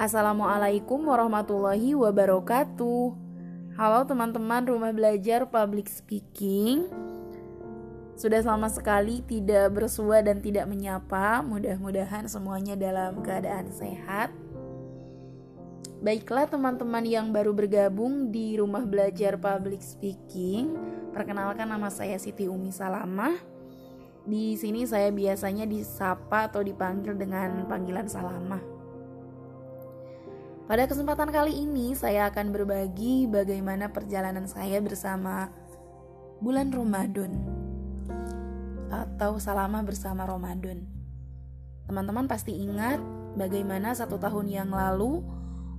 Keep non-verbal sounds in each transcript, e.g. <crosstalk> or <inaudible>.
Assalamualaikum warahmatullahi wabarakatuh. Halo teman-teman rumah belajar public speaking. Sudah lama sekali tidak bersua dan tidak menyapa. Mudah-mudahan semuanya dalam keadaan sehat. Baiklah teman-teman yang baru bergabung di rumah belajar public speaking. Perkenalkan nama saya Siti Umi Salamah. Di sini saya biasanya disapa atau dipanggil dengan panggilan Salamah. Pada kesempatan kali ini saya akan berbagi bagaimana perjalanan saya bersama bulan Ramadan atau Salama bersama Ramadan. Teman-teman pasti ingat bagaimana satu tahun yang lalu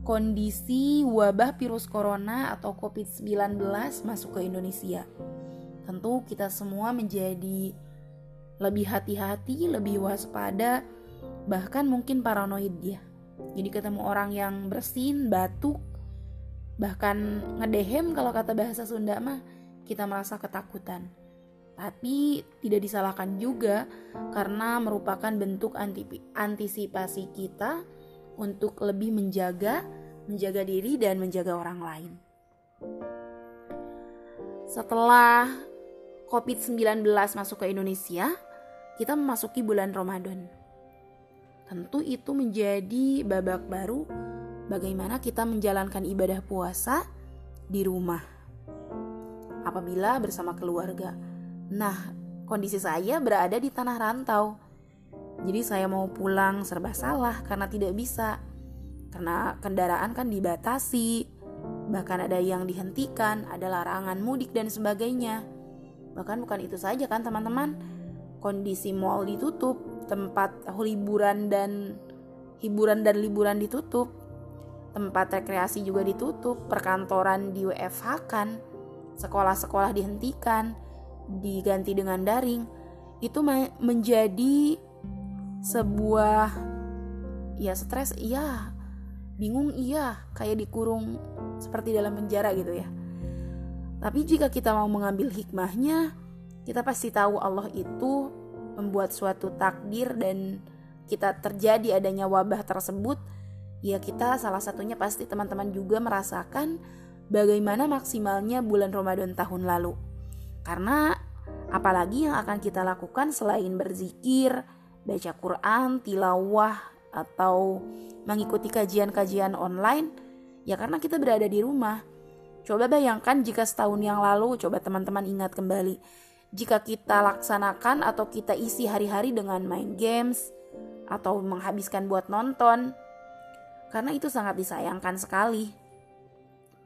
kondisi wabah virus corona atau COVID-19 masuk ke Indonesia. Tentu kita semua menjadi lebih hati-hati, lebih waspada, bahkan mungkin paranoid ya. Jadi ketemu orang yang bersin, batuk, bahkan ngedehem kalau kata bahasa Sunda mah kita merasa ketakutan. Tapi tidak disalahkan juga karena merupakan bentuk antisipasi kita untuk lebih menjaga, menjaga diri dan menjaga orang lain. Setelah COVID-19 masuk ke Indonesia, kita memasuki bulan Ramadan. Tentu itu menjadi babak baru bagaimana kita menjalankan ibadah puasa di rumah. Apabila bersama keluarga, Nah, kondisi saya berada di tanah rantau. Jadi saya mau pulang serba salah karena tidak bisa. Karena kendaraan kan dibatasi. Bahkan ada yang dihentikan, ada larangan mudik dan sebagainya. Bahkan bukan itu saja kan teman-teman. Kondisi mall ditutup, tempat hiburan dan hiburan dan liburan ditutup. Tempat rekreasi juga ditutup, perkantoran di WFH kan, sekolah-sekolah dihentikan diganti dengan daring itu menjadi sebuah ya stres iya bingung iya kayak dikurung seperti dalam penjara gitu ya tapi jika kita mau mengambil hikmahnya kita pasti tahu Allah itu membuat suatu takdir dan kita terjadi adanya wabah tersebut ya kita salah satunya pasti teman-teman juga merasakan bagaimana maksimalnya bulan Ramadan tahun lalu karena apalagi yang akan kita lakukan selain berzikir, baca Quran, tilawah, atau mengikuti kajian-kajian online, ya karena kita berada di rumah. Coba bayangkan jika setahun yang lalu, coba teman-teman ingat kembali, jika kita laksanakan atau kita isi hari-hari dengan main games, atau menghabiskan buat nonton, karena itu sangat disayangkan sekali.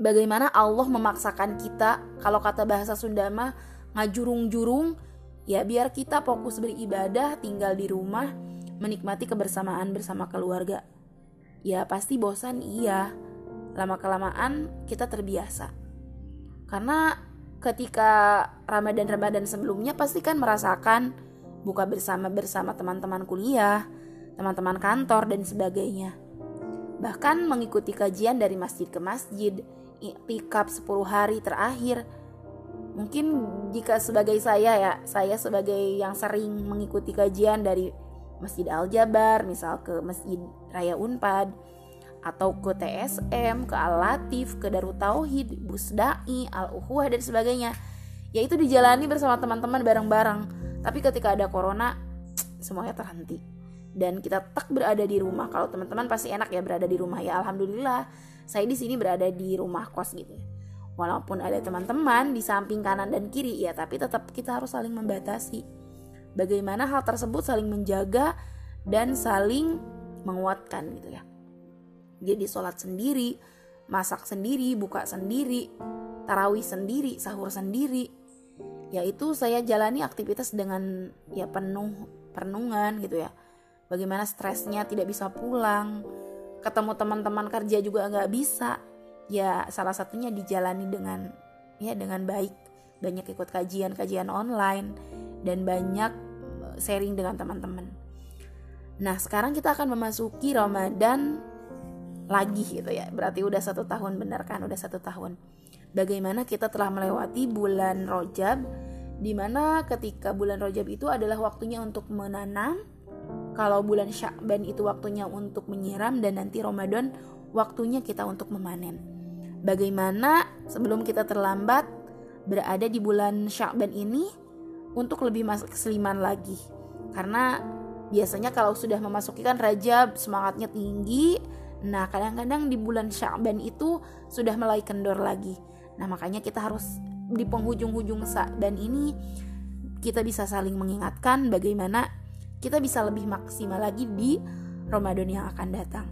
Bagaimana Allah memaksakan kita, kalau kata bahasa Sunda mah, ngajurung-jurung ya biar kita fokus beribadah tinggal di rumah menikmati kebersamaan bersama keluarga. Ya pasti bosan iya. Lama kelamaan kita terbiasa. Karena ketika Ramadan-Ramadan sebelumnya pasti kan merasakan buka bersama bersama teman-teman kuliah, teman-teman kantor dan sebagainya. Bahkan mengikuti kajian dari masjid ke masjid, iktikaf 10 hari terakhir Mungkin jika sebagai saya ya, saya sebagai yang sering mengikuti kajian dari Masjid Al-Jabar, misal ke Masjid Raya Unpad, atau ke TSM, ke Al-Latif, ke Darut Tauhid, Busdai, Al-Uhuah, dan sebagainya. Ya itu dijalani bersama teman-teman bareng-bareng. Tapi ketika ada corona, <tsk> semuanya terhenti. Dan kita tak berada di rumah. Kalau teman-teman pasti enak ya berada di rumah ya. Alhamdulillah, saya di sini berada di rumah kos gitu Walaupun ada teman-teman di samping kanan dan kiri, ya tapi tetap kita harus saling membatasi. Bagaimana hal tersebut saling menjaga dan saling menguatkan gitu ya. Jadi sholat sendiri, masak sendiri, buka sendiri, tarawih sendiri, sahur sendiri. Yaitu saya jalani aktivitas dengan ya penuh perenungan gitu ya. Bagaimana stresnya tidak bisa pulang, ketemu teman-teman kerja juga nggak bisa ya salah satunya dijalani dengan ya dengan baik banyak ikut kajian-kajian online dan banyak eh, sharing dengan teman-teman. Nah sekarang kita akan memasuki Ramadan lagi gitu ya berarti udah satu tahun benar kan udah satu tahun. Bagaimana kita telah melewati bulan Rojab di mana ketika bulan Rojab itu adalah waktunya untuk menanam, kalau bulan Syakban itu waktunya untuk menyiram dan nanti Ramadan waktunya kita untuk memanen. Bagaimana sebelum kita terlambat berada di bulan Syakban ini untuk lebih masuk keseliman lagi. Karena biasanya kalau sudah memasuki kan Rajab semangatnya tinggi. Nah, kadang-kadang di bulan Syakban itu sudah mulai kendor lagi. Nah, makanya kita harus di penghujung-hujung Syakban ini kita bisa saling mengingatkan bagaimana kita bisa lebih maksimal lagi di Ramadan yang akan datang.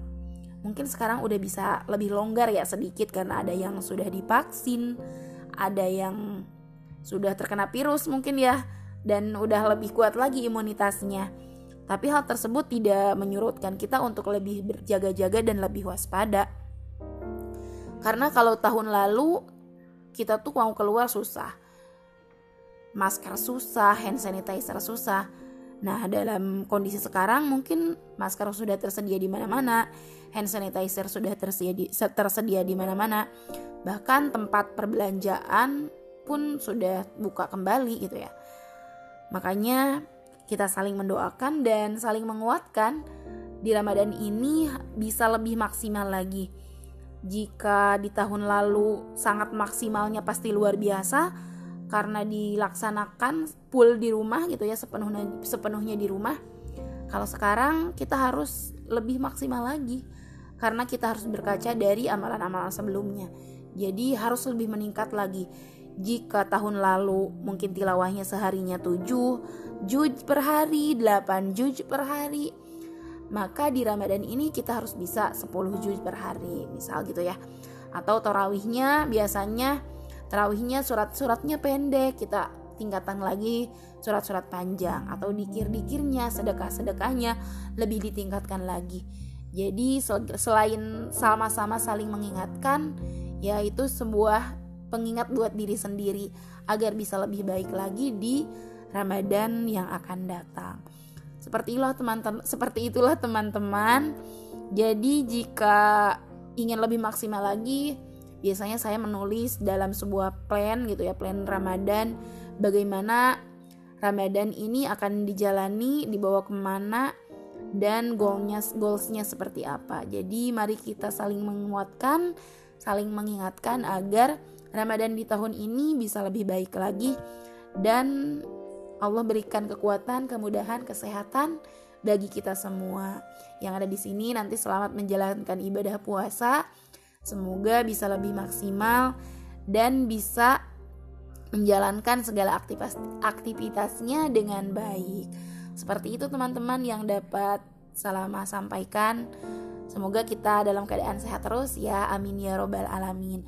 Mungkin sekarang udah bisa lebih longgar ya sedikit karena ada yang sudah divaksin, ada yang sudah terkena virus mungkin ya dan udah lebih kuat lagi imunitasnya. Tapi hal tersebut tidak menyurutkan kita untuk lebih berjaga-jaga dan lebih waspada. Karena kalau tahun lalu kita tuh mau keluar susah. Masker susah, hand sanitizer susah Nah, dalam kondisi sekarang mungkin masker sudah tersedia di mana-mana, hand sanitizer sudah tersedia di, tersedia di mana-mana. Bahkan tempat perbelanjaan pun sudah buka kembali gitu ya. Makanya kita saling mendoakan dan saling menguatkan di Ramadan ini bisa lebih maksimal lagi. Jika di tahun lalu sangat maksimalnya pasti luar biasa, karena dilaksanakan full di rumah gitu ya sepenuhnya sepenuhnya di rumah kalau sekarang kita harus lebih maksimal lagi karena kita harus berkaca dari amalan-amalan sebelumnya jadi harus lebih meningkat lagi jika tahun lalu mungkin tilawahnya seharinya 7 juj per hari 8 juj per hari maka di Ramadan ini kita harus bisa 10 juj per hari misal gitu ya atau tarawihnya biasanya Terawihnya surat-suratnya pendek, kita tingkatan lagi surat-surat panjang atau dikir-dikirnya, sedekah-sedekahnya lebih ditingkatkan lagi. Jadi selain sama-sama saling mengingatkan, yaitu sebuah pengingat buat diri sendiri agar bisa lebih baik lagi di Ramadan yang akan datang. Seperti itulah teman-teman, seperti itulah teman-teman. Jadi jika ingin lebih maksimal lagi, biasanya saya menulis dalam sebuah plan gitu ya plan Ramadan bagaimana Ramadan ini akan dijalani dibawa ke mana dan goalnya goalsnya seperti apa jadi mari kita saling menguatkan saling mengingatkan agar Ramadan di tahun ini bisa lebih baik lagi dan Allah berikan kekuatan kemudahan kesehatan bagi kita semua yang ada di sini nanti selamat menjalankan ibadah puasa Semoga bisa lebih maksimal dan bisa menjalankan segala aktivitas aktivitasnya dengan baik. Seperti itu teman-teman yang dapat Salama sampaikan. Semoga kita dalam keadaan sehat terus ya. Amin ya robbal alamin.